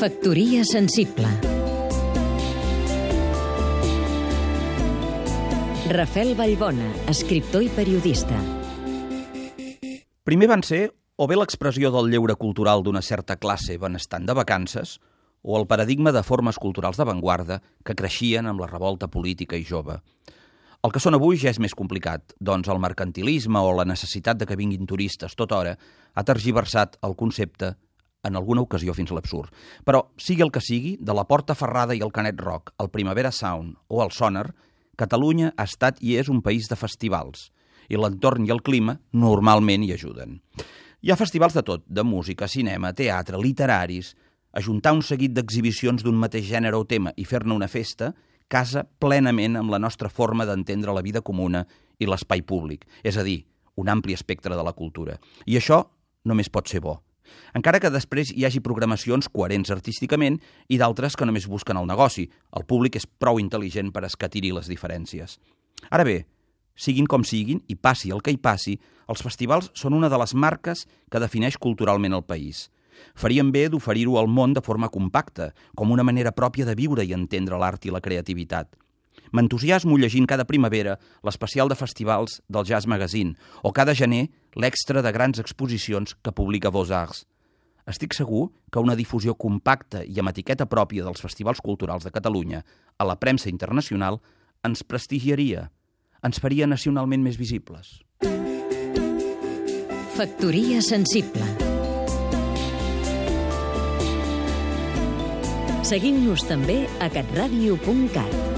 Factoria sensible Rafel Vallbona, escriptor i periodista. Primer van ser o bé l'expressió del lleure cultural d'una certa classe benestant de vacances o el paradigma de formes culturals d'avantguarda que creixien amb la revolta política i jove. El que són avui ja és més complicat, doncs el mercantilisme o la necessitat de que vinguin turistes tota hora ha tergiversat el concepte en alguna ocasió fins a l'absurd. Però, sigui el que sigui, de la Porta Ferrada i el Canet Rock, el Primavera Sound o el Sonar, Catalunya ha estat i és un país de festivals, i l'entorn i el clima normalment hi ajuden. Hi ha festivals de tot, de música, cinema, teatre, literaris... Ajuntar un seguit d'exhibicions d'un mateix gènere o tema i fer-ne una festa casa plenament amb la nostra forma d'entendre la vida comuna i l'espai públic, és a dir, un ampli espectre de la cultura. I això només pot ser bo. Encara que després hi hagi programacions coherents artísticament i d'altres que només busquen el negoci. El públic és prou intel·ligent per escatirir les diferències. Ara bé, siguin com siguin, i passi el que hi passi, els festivals són una de les marques que defineix culturalment el país – Faríem bé d'oferir-ho al món de forma compacta, com una manera pròpia de viure i entendre l'art i la creativitat. M'entusiasmo llegint cada primavera l'especial de festivals del Jazz Magazine o cada gener l'extra de grans exposicions que publica Beaux-Arts. Estic segur que una difusió compacta i amb etiqueta pròpia dels festivals culturals de Catalunya a la premsa internacional ens prestigiaria, ens faria nacionalment més visibles. Factoria sensible Seguim-nos també a catradio.cat.